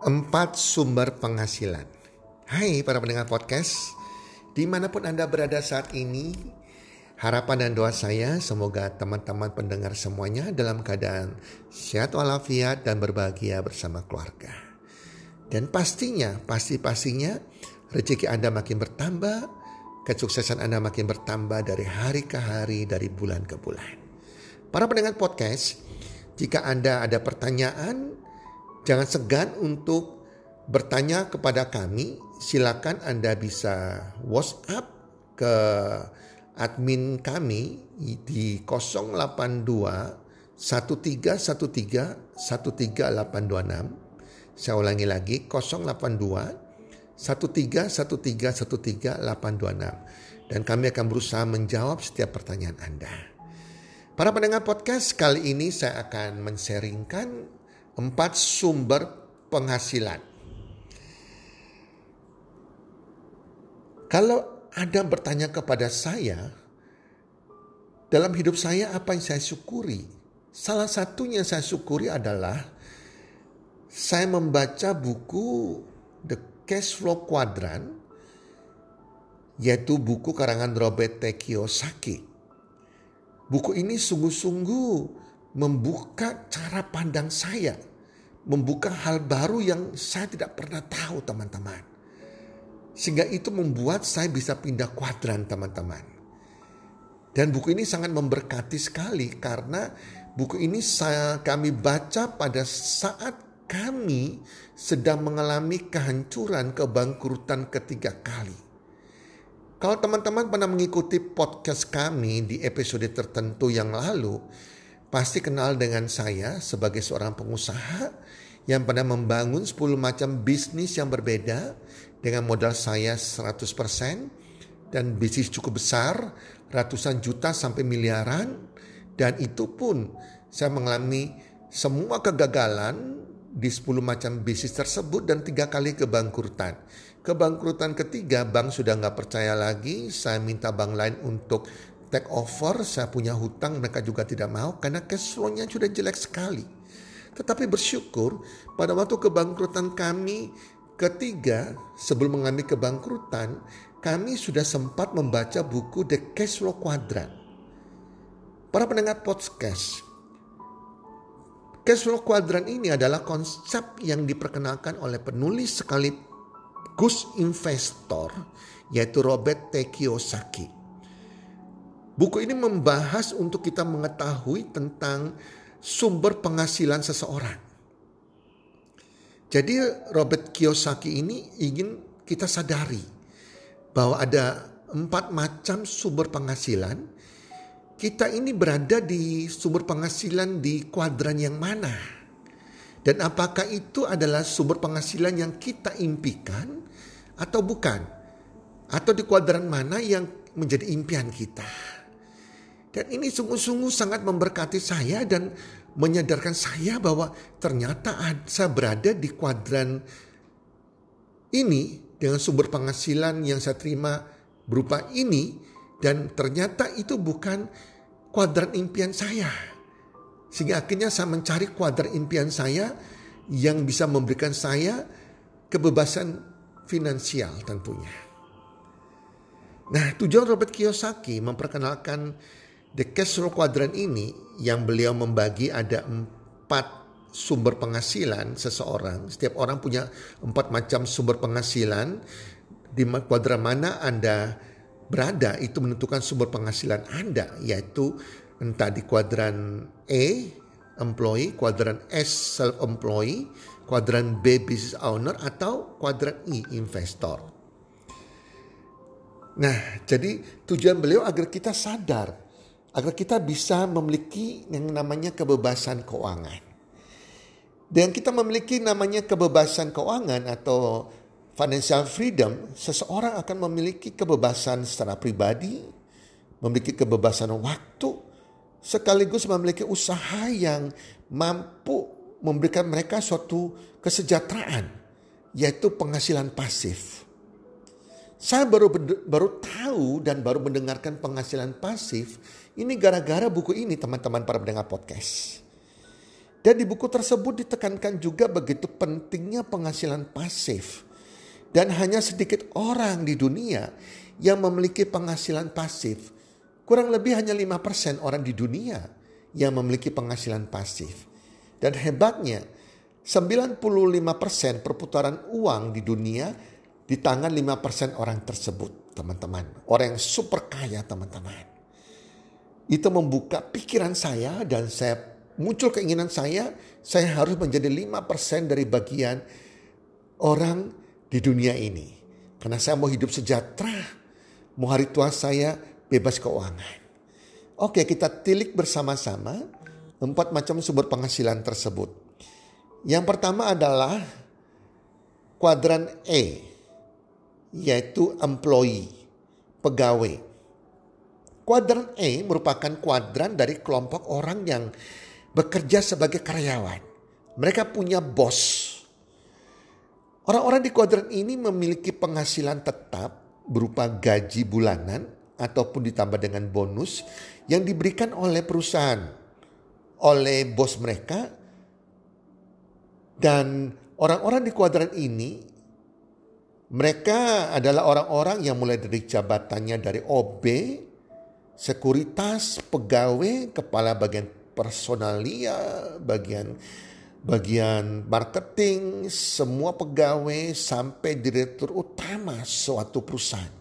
Empat sumber penghasilan. Hai para pendengar podcast, di mana pun Anda berada saat ini, harapan dan doa saya semoga teman-teman pendengar semuanya dalam keadaan sehat walafiat dan berbahagia bersama keluarga. Dan pastinya, pasti-pastinya rezeki Anda makin bertambah, kesuksesan Anda makin bertambah dari hari ke hari, dari bulan ke bulan. Para pendengar podcast, jika Anda ada pertanyaan, Jangan segan untuk bertanya kepada kami. Silakan Anda bisa WhatsApp ke admin kami di 082 1313 13826. Saya ulangi lagi 082 1313 13826 dan kami akan berusaha menjawab setiap pertanyaan Anda. Para pendengar podcast, kali ini saya akan men-sharingkan empat sumber penghasilan. Kalau Anda bertanya kepada saya, dalam hidup saya apa yang saya syukuri? Salah satunya saya syukuri adalah saya membaca buku The Cash Flow Quadrant, yaitu buku karangan Robert T. Kiyosaki. Buku ini sungguh-sungguh membuka cara pandang saya membuka hal baru yang saya tidak pernah tahu teman-teman. Sehingga itu membuat saya bisa pindah kuadran teman-teman. Dan buku ini sangat memberkati sekali karena buku ini saya kami baca pada saat kami sedang mengalami kehancuran kebangkrutan ketiga kali. Kalau teman-teman pernah mengikuti podcast kami di episode tertentu yang lalu, pasti kenal dengan saya sebagai seorang pengusaha yang pernah membangun 10 macam bisnis yang berbeda dengan modal saya 100% dan bisnis cukup besar, ratusan juta sampai miliaran dan itu pun saya mengalami semua kegagalan di 10 macam bisnis tersebut dan tiga kali kebangkrutan. Kebangkrutan ketiga bank sudah nggak percaya lagi, saya minta bank lain untuk take over, saya punya hutang, mereka juga tidak mau karena cash flow-nya sudah jelek sekali. Tetapi bersyukur pada waktu kebangkrutan kami ketiga sebelum mengalami kebangkrutan, kami sudah sempat membaca buku The Cash Flow Quadrant. Para pendengar podcast, Cash Flow Quadrant ini adalah konsep yang diperkenalkan oleh penulis sekaligus investor yaitu Robert T. Kiyosaki. Buku ini membahas untuk kita mengetahui tentang sumber penghasilan seseorang. Jadi Robert Kiyosaki ini ingin kita sadari bahwa ada empat macam sumber penghasilan. Kita ini berada di sumber penghasilan di kuadran yang mana? Dan apakah itu adalah sumber penghasilan yang kita impikan atau bukan? Atau di kuadran mana yang menjadi impian kita? Dan ini sungguh-sungguh sangat memberkati saya dan menyadarkan saya bahwa ternyata saya berada di kuadran ini dengan sumber penghasilan yang saya terima berupa ini dan ternyata itu bukan kuadran impian saya. Sehingga akhirnya saya mencari kuadran impian saya yang bisa memberikan saya kebebasan finansial tentunya. Nah tujuan Robert Kiyosaki memperkenalkan The cash flow quadrant ini yang beliau membagi ada empat sumber penghasilan seseorang. Setiap orang punya empat macam sumber penghasilan. Di kuadran mana Anda berada itu menentukan sumber penghasilan Anda. Yaitu entah di kuadran E, employee, kuadran S, self-employee, kuadran B, business owner, atau kuadran I, investor. Nah, jadi tujuan beliau agar kita sadar agar kita bisa memiliki yang namanya kebebasan keuangan. Dan kita memiliki namanya kebebasan keuangan atau financial freedom, seseorang akan memiliki kebebasan secara pribadi, memiliki kebebasan waktu, sekaligus memiliki usaha yang mampu memberikan mereka suatu kesejahteraan, yaitu penghasilan pasif. Saya baru baru tahu dan baru mendengarkan penghasilan pasif ini gara-gara buku ini teman-teman para pendengar podcast. Dan di buku tersebut ditekankan juga begitu pentingnya penghasilan pasif. Dan hanya sedikit orang di dunia yang memiliki penghasilan pasif. Kurang lebih hanya 5% orang di dunia yang memiliki penghasilan pasif. Dan hebatnya 95% perputaran uang di dunia di tangan 5% orang tersebut, teman-teman. Orang yang super kaya, teman-teman. Itu membuka pikiran saya dan saya muncul keinginan saya, saya harus menjadi 5% dari bagian orang di dunia ini. Karena saya mau hidup sejahtera, mau hari tua saya bebas keuangan. Oke, kita tilik bersama-sama empat macam sumber penghasilan tersebut. Yang pertama adalah kuadran E, yaitu employee, pegawai. Kuadran E merupakan kuadran dari kelompok orang yang bekerja sebagai karyawan. Mereka punya bos. Orang-orang di kuadran ini memiliki penghasilan tetap berupa gaji bulanan ataupun ditambah dengan bonus yang diberikan oleh perusahaan, oleh bos mereka. Dan orang-orang di kuadran ini mereka adalah orang-orang yang mulai dari jabatannya dari OB, sekuritas, pegawai, kepala bagian personalia, bagian bagian marketing, semua pegawai sampai direktur utama suatu perusahaan.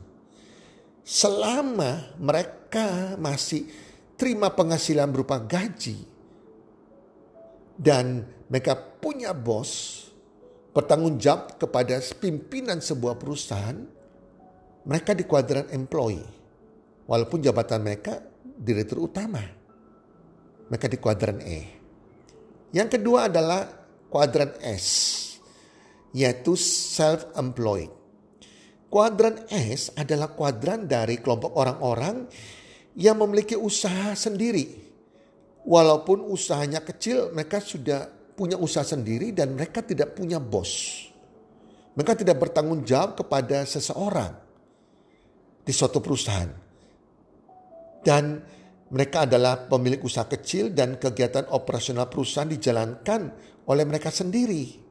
Selama mereka masih terima penghasilan berupa gaji dan mereka punya bos, bertanggung jawab kepada pimpinan sebuah perusahaan, mereka di kuadran employee. Walaupun jabatan mereka direktur utama maka di kuadran E. Yang kedua adalah kuadran S, yaitu self-employed. Kuadran S adalah kuadran dari kelompok orang-orang yang memiliki usaha sendiri. Walaupun usahanya kecil, mereka sudah punya usaha sendiri dan mereka tidak punya bos. Mereka tidak bertanggung jawab kepada seseorang di suatu perusahaan. Dan mereka adalah pemilik usaha kecil dan kegiatan operasional perusahaan dijalankan oleh mereka sendiri.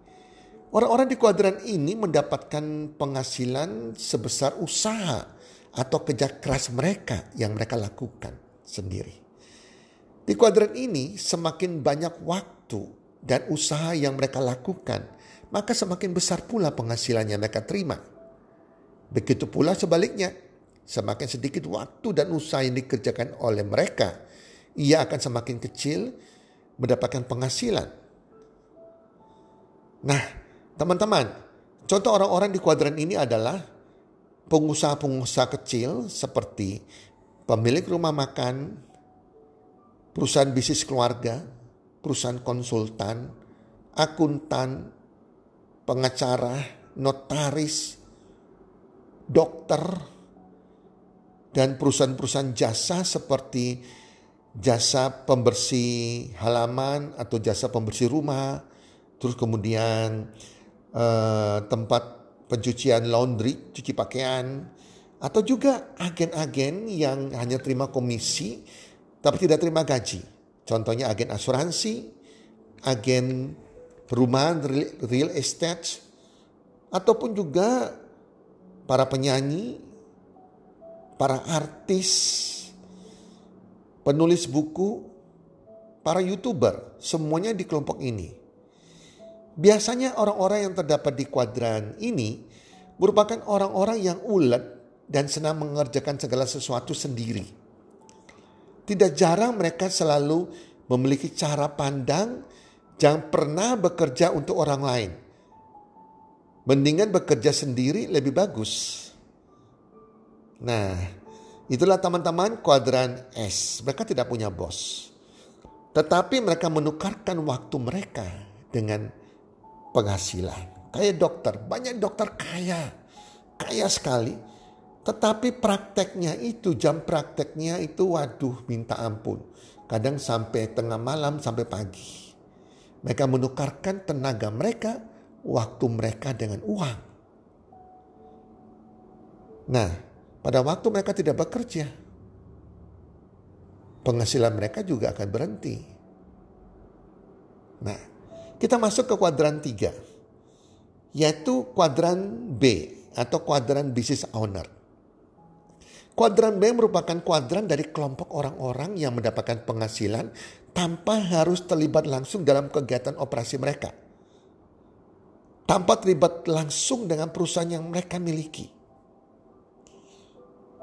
Orang-orang di kuadran ini mendapatkan penghasilan sebesar usaha atau kerja keras mereka yang mereka lakukan sendiri. Di kuadran ini semakin banyak waktu dan usaha yang mereka lakukan, maka semakin besar pula penghasilannya mereka terima. Begitu pula sebaliknya, Semakin sedikit waktu dan usaha yang dikerjakan oleh mereka, ia akan semakin kecil mendapatkan penghasilan. Nah, teman-teman, contoh orang-orang di kuadran ini adalah pengusaha-pengusaha kecil seperti pemilik rumah makan, perusahaan bisnis keluarga, perusahaan konsultan, akuntan, pengacara, notaris, dokter, dan perusahaan-perusahaan jasa seperti jasa pembersih halaman atau jasa pembersih rumah, terus kemudian eh, tempat pencucian laundry, cuci pakaian, atau juga agen-agen yang hanya terima komisi tapi tidak terima gaji. Contohnya agen asuransi, agen perumahan real estate, ataupun juga para penyanyi para artis, penulis buku, para youtuber, semuanya di kelompok ini. Biasanya orang-orang yang terdapat di kuadran ini merupakan orang-orang yang ulet dan senang mengerjakan segala sesuatu sendiri. Tidak jarang mereka selalu memiliki cara pandang jangan pernah bekerja untuk orang lain. Mendingan bekerja sendiri lebih bagus. Nah, itulah teman-teman kuadran S. Mereka tidak punya bos. Tetapi mereka menukarkan waktu mereka dengan penghasilan. Kayak dokter, banyak dokter kaya. Kaya sekali. Tetapi prakteknya itu, jam prakteknya itu waduh minta ampun. Kadang sampai tengah malam sampai pagi. Mereka menukarkan tenaga mereka, waktu mereka dengan uang. Nah, pada waktu mereka tidak bekerja, penghasilan mereka juga akan berhenti. Nah, kita masuk ke kuadran tiga, yaitu kuadran B atau kuadran business owner. Kuadran B merupakan kuadran dari kelompok orang-orang yang mendapatkan penghasilan tanpa harus terlibat langsung dalam kegiatan operasi mereka. Tanpa terlibat langsung dengan perusahaan yang mereka miliki.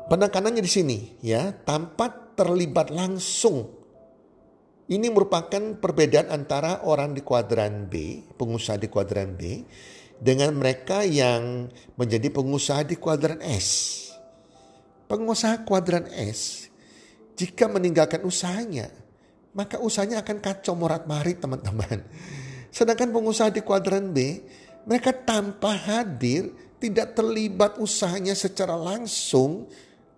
Penekanannya di sini ya, tanpa terlibat langsung ini merupakan perbedaan antara orang di kuadran B, pengusaha di kuadran B, dengan mereka yang menjadi pengusaha di kuadran S. Pengusaha kuadran S, jika meninggalkan usahanya, maka usahanya akan kacau morat marit teman-teman. Sedangkan pengusaha di kuadran B, mereka tanpa hadir, tidak terlibat usahanya secara langsung,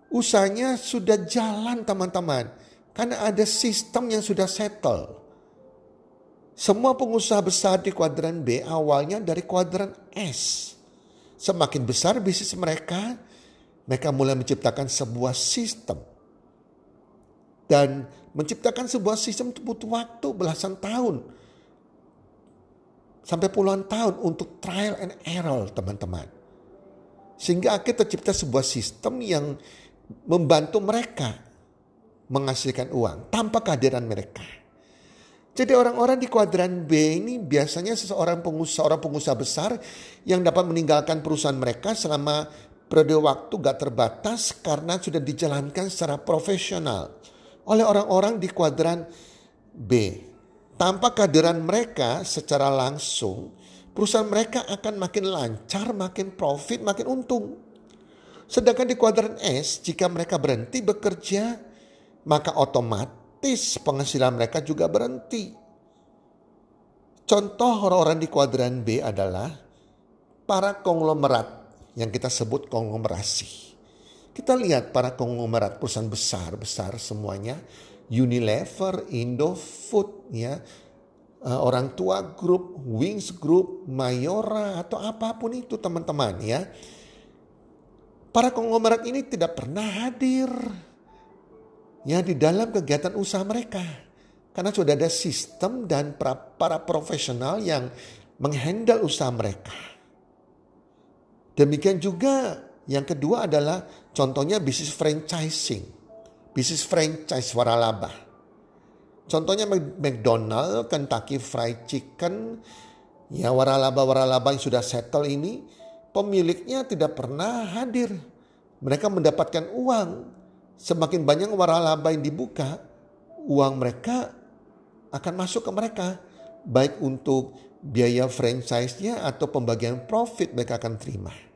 usahanya sudah jalan teman-teman karena ada sistem yang sudah settle. Semua pengusaha besar di kuadran B awalnya dari kuadran S. Semakin besar bisnis mereka, mereka mulai menciptakan sebuah sistem. Dan menciptakan sebuah sistem itu butuh waktu belasan tahun. Sampai puluhan tahun untuk trial and error teman-teman. Sehingga akhirnya tercipta sebuah sistem yang membantu mereka menghasilkan uang tanpa kehadiran mereka. Jadi orang-orang di kuadran B ini biasanya seseorang pengusaha, orang pengusaha besar yang dapat meninggalkan perusahaan mereka selama periode waktu gak terbatas karena sudah dijalankan secara profesional oleh orang-orang di kuadran B. Tanpa kehadiran mereka secara langsung, perusahaan mereka akan makin lancar, makin profit, makin untung. Sedangkan di kuadran S, jika mereka berhenti bekerja, maka otomatis penghasilan mereka juga berhenti. Contoh orang-orang di kuadran B adalah para konglomerat yang kita sebut konglomerasi. Kita lihat para konglomerat perusahaan besar-besar semuanya. Unilever, Indofood, ya, eh, orang tua grup, Wings Group, Mayora atau apa pun itu teman-teman ya. Para konglomerat ini tidak pernah hadir ya di dalam kegiatan usaha mereka. Karena sudah ada sistem dan para, para profesional yang menghandle usaha mereka. Demikian juga yang kedua adalah contohnya bisnis franchising. Bisnis franchise waralaba. Contohnya McDonald, Kentucky Fried Chicken, ya waralaba-waralaba yang sudah settle ini, pemiliknya tidak pernah hadir. Mereka mendapatkan uang semakin banyak waralaba yang dibuka, uang mereka akan masuk ke mereka. Baik untuk biaya franchise-nya atau pembagian profit mereka akan terima.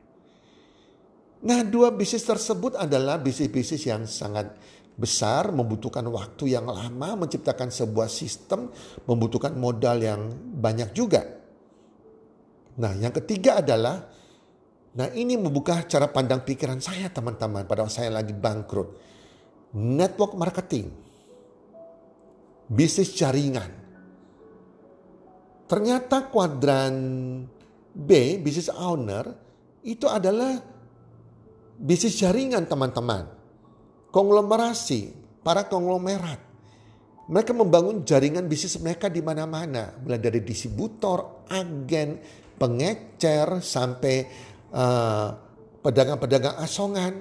Nah dua bisnis tersebut adalah bisnis-bisnis yang sangat besar, membutuhkan waktu yang lama, menciptakan sebuah sistem, membutuhkan modal yang banyak juga. Nah yang ketiga adalah, nah ini membuka cara pandang pikiran saya teman-teman pada saya lagi bangkrut network marketing, bisnis jaringan. Ternyata kuadran B, bisnis owner, itu adalah bisnis jaringan teman-teman. Konglomerasi, para konglomerat. Mereka membangun jaringan bisnis mereka di mana-mana. Mulai dari distributor, agen, pengecer, sampai uh, pedagang-pedagang asongan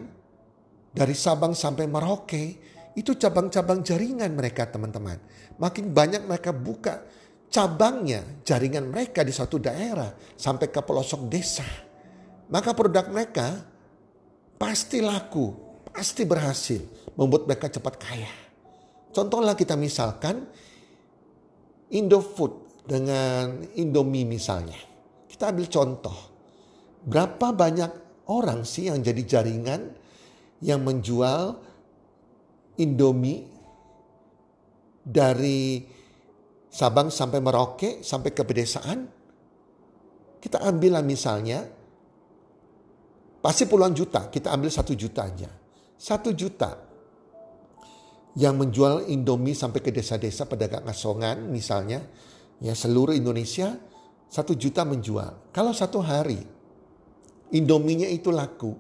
dari Sabang sampai Merauke itu cabang-cabang jaringan mereka teman-teman. Makin banyak mereka buka cabangnya, jaringan mereka di suatu daerah sampai ke pelosok desa. Maka produk mereka pasti laku, pasti berhasil membuat mereka cepat kaya. Contohlah kita misalkan Indofood dengan Indomie misalnya. Kita ambil contoh. Berapa banyak orang sih yang jadi jaringan yang menjual Indomie dari Sabang sampai Merauke sampai ke pedesaan. Kita ambillah misalnya pasti puluhan juta, kita ambil satu juta aja. Satu juta yang menjual Indomie sampai ke desa-desa pedagang asongan misalnya ya seluruh Indonesia satu juta menjual. Kalau satu hari Indominya itu laku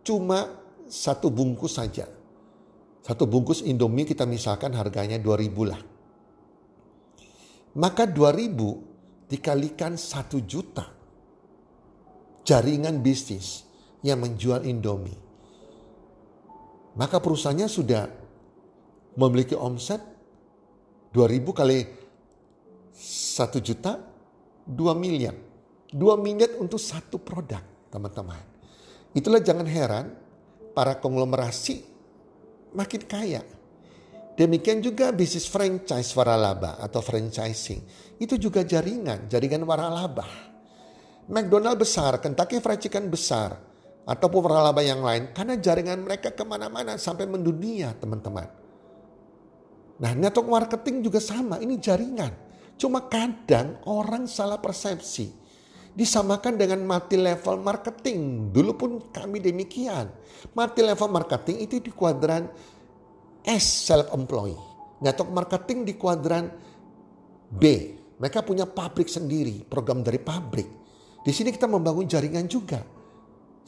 cuma satu bungkus saja. Satu bungkus Indomie kita misalkan harganya 2000 lah. Maka 2000 dikalikan 1 juta. Jaringan bisnis yang menjual Indomie. Maka perusahaannya sudah memiliki omset 2000 kali 1 juta 2 miliar. 2 miliar untuk satu produk teman-teman. Itulah jangan heran para konglomerasi makin kaya. Demikian juga bisnis franchise waralaba atau franchising. Itu juga jaringan, jaringan waralaba. McDonald besar, Kentucky Fried Chicken besar, ataupun waralaba yang lain. Karena jaringan mereka ke mana-mana sampai mendunia teman-teman. Nah network marketing juga sama, ini jaringan. Cuma kadang orang salah persepsi. Disamakan dengan multi level marketing. Dulu pun kami demikian. Multi level marketing itu di kuadran S self employee. Network marketing di kuadran B. Mereka punya pabrik sendiri, program dari pabrik. Di sini kita membangun jaringan juga.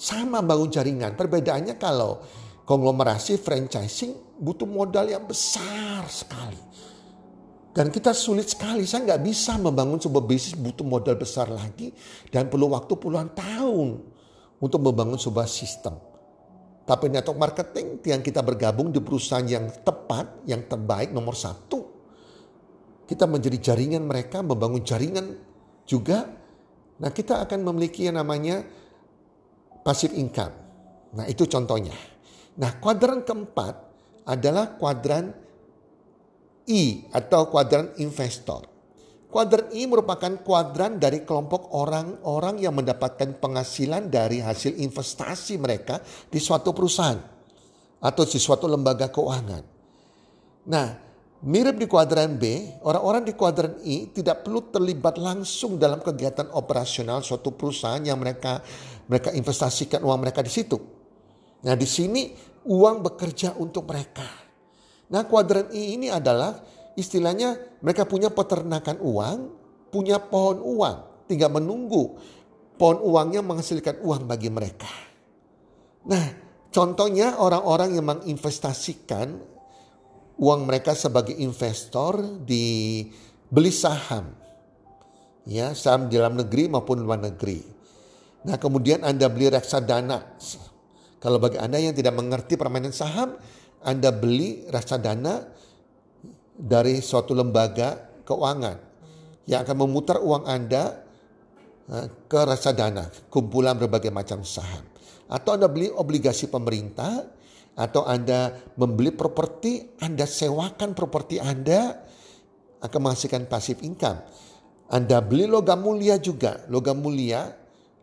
Sama bangun jaringan. Perbedaannya kalau konglomerasi franchising butuh modal yang besar sekali. Dan kita sulit sekali, saya nggak bisa membangun sebuah bisnis butuh modal besar lagi dan perlu waktu puluhan tahun untuk membangun sebuah sistem. Tapi network marketing yang kita bergabung di perusahaan yang tepat, yang terbaik nomor satu. Kita menjadi jaringan mereka, membangun jaringan juga. Nah kita akan memiliki yang namanya passive income. Nah itu contohnya. Nah kuadran keempat adalah kuadran I atau kuadran investor. Kuadran I merupakan kuadran dari kelompok orang-orang yang mendapatkan penghasilan dari hasil investasi mereka di suatu perusahaan atau di suatu lembaga keuangan. Nah, mirip di kuadran B, orang-orang di kuadran I tidak perlu terlibat langsung dalam kegiatan operasional suatu perusahaan yang mereka mereka investasikan uang mereka di situ. Nah, di sini uang bekerja untuk mereka. Nah, kuadran I ini adalah istilahnya mereka punya peternakan uang, punya pohon uang, tinggal menunggu pohon uangnya menghasilkan uang bagi mereka. Nah, contohnya orang-orang yang menginvestasikan uang mereka sebagai investor di beli saham. Ya, saham di dalam negeri maupun luar negeri. Nah, kemudian Anda beli reksadana. Kalau bagi Anda yang tidak mengerti permainan saham, Anda beli reksadana dari suatu lembaga keuangan yang akan memutar uang Anda eh, ke reksadana, kumpulan berbagai macam saham. Atau Anda beli obligasi pemerintah, atau Anda membeli properti, Anda sewakan properti Anda akan menghasilkan pasif income. Anda beli logam mulia juga, logam mulia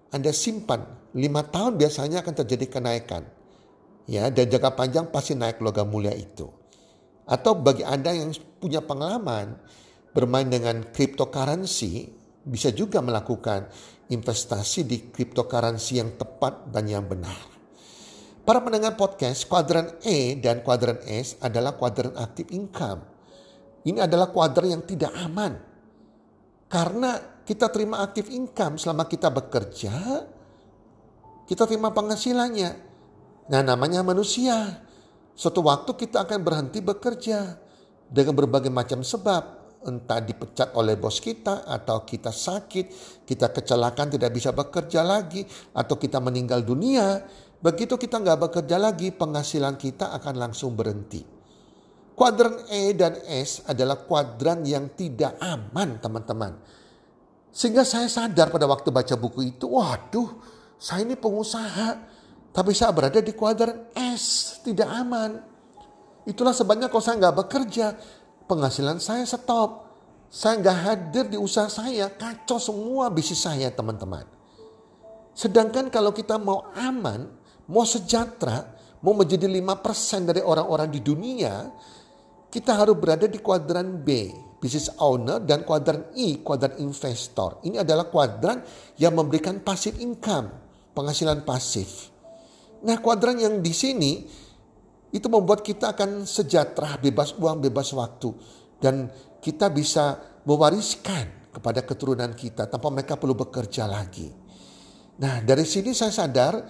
Anda simpan lima tahun biasanya akan terjadi kenaikan. Ya, dan jangka panjang pasti naik logam mulia itu. Atau bagi Anda yang punya pengalaman bermain dengan cryptocurrency, bisa juga melakukan investasi di cryptocurrency yang tepat dan yang benar. Para pendengar podcast, kuadran E dan kuadran S adalah kuadran aktif income. Ini adalah kuadran yang tidak aman. Karena kita terima aktif income selama kita bekerja, kita terima penghasilannya. Nah namanya manusia. Suatu waktu kita akan berhenti bekerja dengan berbagai macam sebab. Entah dipecat oleh bos kita atau kita sakit, kita kecelakaan tidak bisa bekerja lagi atau kita meninggal dunia. Begitu kita nggak bekerja lagi penghasilan kita akan langsung berhenti. Kuadran E dan S adalah kuadran yang tidak aman teman-teman. Sehingga saya sadar pada waktu baca buku itu, waduh saya ini pengusaha tapi saya berada di kuadran S, tidak aman. Itulah sebabnya kalau saya nggak bekerja, penghasilan saya stop. Saya nggak hadir di usaha saya, kacau semua bisnis saya teman-teman. Sedangkan kalau kita mau aman, mau sejahtera, mau menjadi 5% dari orang-orang di dunia, kita harus berada di kuadran B, business owner, dan kuadran I, kuadran investor. Ini adalah kuadran yang memberikan passive income, penghasilan pasif. Nah kuadran yang di sini itu membuat kita akan sejahtera, bebas uang, bebas waktu. Dan kita bisa mewariskan kepada keturunan kita tanpa mereka perlu bekerja lagi. Nah dari sini saya sadar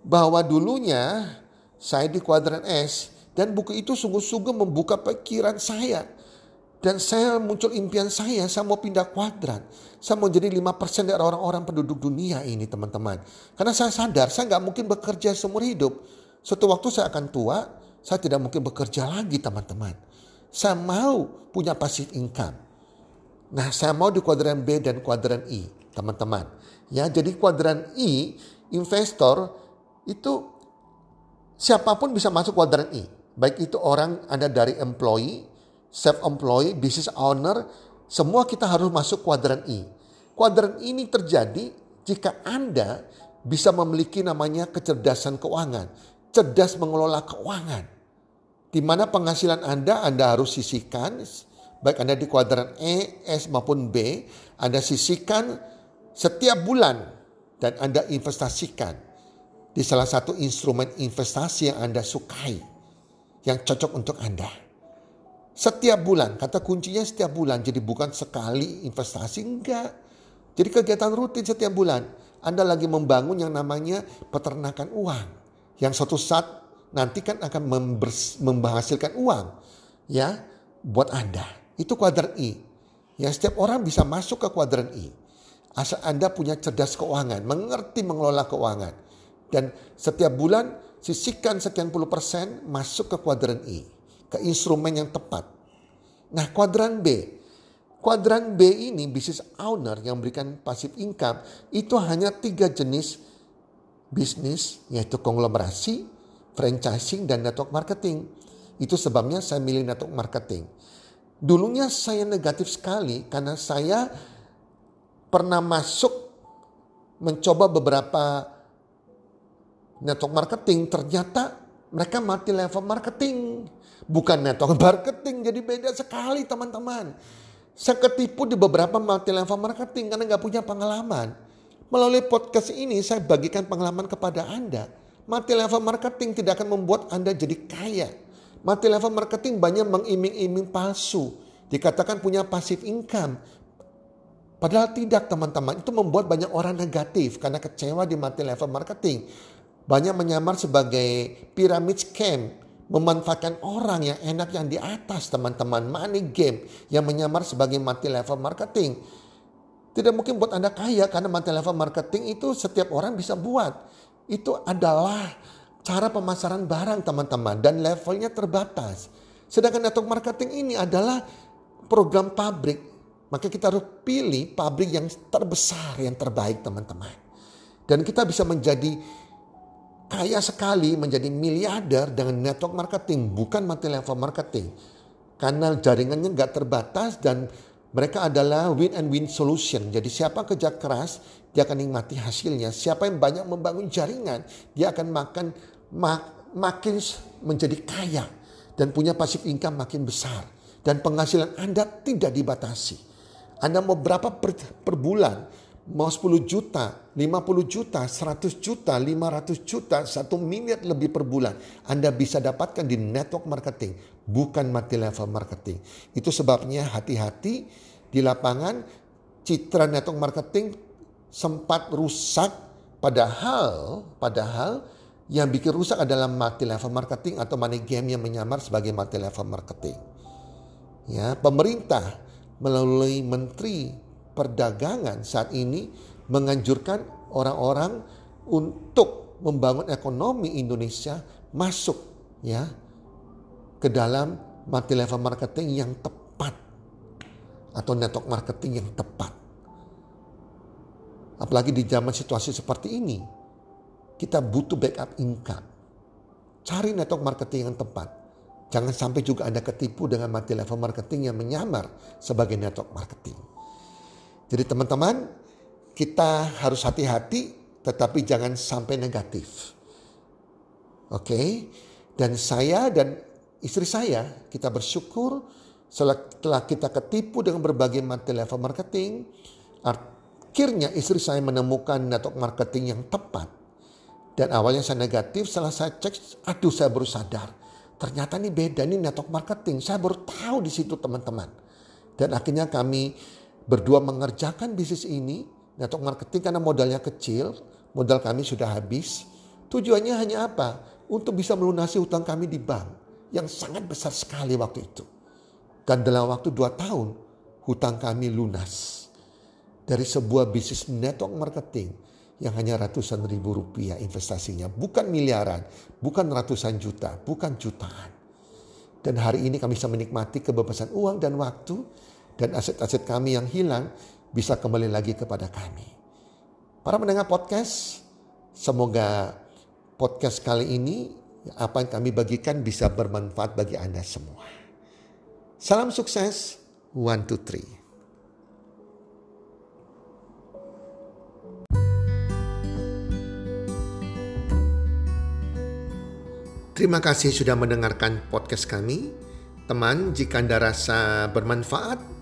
bahwa dulunya saya di kuadran S dan buku itu sungguh-sungguh membuka pikiran saya. Dan saya muncul impian saya, saya mau pindah kuadran. Saya mau jadi 5% dari orang-orang penduduk dunia ini teman-teman. Karena saya sadar saya nggak mungkin bekerja seumur hidup. Suatu waktu saya akan tua, saya tidak mungkin bekerja lagi teman-teman. Saya mau punya passive income. Nah saya mau di kuadran B dan kuadran I teman-teman. Ya jadi kuadran I investor itu siapa pun bisa masuk kuadran I. Baik itu orang Anda dari employee self-employed, business owner, semua kita harus masuk kuadran I. Kuadran ini terjadi jika Anda bisa memiliki namanya kecerdasan keuangan, cerdas mengelola keuangan. Di mana penghasilan Anda, Anda harus sisihkan, baik Anda di kuadran E, S maupun B, Anda sisihkan setiap bulan dan Anda investasikan di salah satu instrumen investasi yang Anda sukai, yang cocok untuk Anda. Setiap bulan, kata kuncinya setiap bulan. Jadi bukan sekali investasi, enggak. Jadi kegiatan rutin setiap bulan. Anda lagi membangun yang namanya peternakan uang. Yang suatu saat nanti kan akan menghasilkan uang. Ya, buat Anda. Itu kuadran I. Ya, setiap orang bisa masuk ke kuadran I. Asal Anda punya cerdas keuangan, mengerti mengelola keuangan. Dan setiap bulan sisihkan sekian puluh persen masuk ke kuadran I ke instrumen yang tepat. Nah, kuadran B. Kuadran B ini bisnis owner yang memberikan passive income itu hanya tiga jenis bisnis yaitu konglomerasi, franchising, dan network marketing. Itu sebabnya saya milih network marketing. Dulunya saya negatif sekali karena saya pernah masuk mencoba beberapa network marketing ternyata mereka mati level marketing. Bukan network marketing, jadi beda sekali teman-teman. Saya ketipu di beberapa multi level marketing karena nggak punya pengalaman. Melalui podcast ini saya bagikan pengalaman kepada Anda. Multi level marketing tidak akan membuat Anda jadi kaya. Multi level marketing banyak mengiming-iming palsu. Dikatakan punya passive income. Padahal tidak teman-teman. Itu membuat banyak orang negatif karena kecewa di multi level marketing. Banyak menyamar sebagai pyramid scam memanfaatkan orang yang enak yang di atas teman-teman. Money game yang menyamar sebagai multi level marketing. Tidak mungkin buat Anda kaya karena multi level marketing itu setiap orang bisa buat. Itu adalah cara pemasaran barang teman-teman dan levelnya terbatas. Sedangkan network marketing ini adalah program pabrik. Maka kita harus pilih pabrik yang terbesar, yang terbaik teman-teman. Dan kita bisa menjadi kaya sekali menjadi miliarder dengan network marketing, bukan multi level marketing. Karena jaringannya nggak terbatas dan mereka adalah win and win solution. Jadi siapa kerja keras, dia akan nikmati hasilnya. Siapa yang banyak membangun jaringan, dia akan makan mak, makin menjadi kaya dan punya pasif income makin besar. Dan penghasilan Anda tidak dibatasi. Anda mau berapa per, per bulan, mau 10 juta, 50 juta, 100 juta, 500 juta, 1 miliar lebih per bulan. Anda bisa dapatkan di network marketing, bukan multi level marketing. Itu sebabnya hati-hati di lapangan citra network marketing sempat rusak padahal padahal yang bikin rusak adalah multi level marketing atau money game yang menyamar sebagai multi level marketing. Ya, pemerintah melalui menteri perdagangan saat ini menganjurkan orang-orang untuk membangun ekonomi Indonesia masuk ya ke dalam multi level marketing yang tepat atau network marketing yang tepat. Apalagi di zaman situasi seperti ini, kita butuh backup income. Cari network marketing yang tepat. Jangan sampai juga Anda ketipu dengan multi level marketing yang menyamar sebagai network marketing. Jadi teman-teman, kita harus hati-hati tetapi jangan sampai negatif. Oke. Okay? Dan saya dan istri saya kita bersyukur setelah kita ketipu dengan berbagai multi level marketing, akhirnya istri saya menemukan network marketing yang tepat. Dan awalnya saya negatif, setelah saya cek, aduh saya baru sadar. Ternyata ini beda, ini network marketing. Saya baru tahu di situ teman-teman. Dan akhirnya kami berdua mengerjakan bisnis ini, network marketing karena modalnya kecil, modal kami sudah habis. Tujuannya hanya apa? Untuk bisa melunasi utang kami di bank yang sangat besar sekali waktu itu. Dan dalam waktu dua tahun, hutang kami lunas. Dari sebuah bisnis network marketing yang hanya ratusan ribu rupiah investasinya. Bukan miliaran, bukan ratusan juta, bukan jutaan. Dan hari ini kami bisa menikmati kebebasan uang dan waktu dan aset-aset kami yang hilang bisa kembali lagi kepada kami. Para mendengar podcast, semoga podcast kali ini apa yang kami bagikan bisa bermanfaat bagi Anda semua. Salam sukses, one, two, three. Terima kasih sudah mendengarkan podcast kami. Teman, jika Anda rasa bermanfaat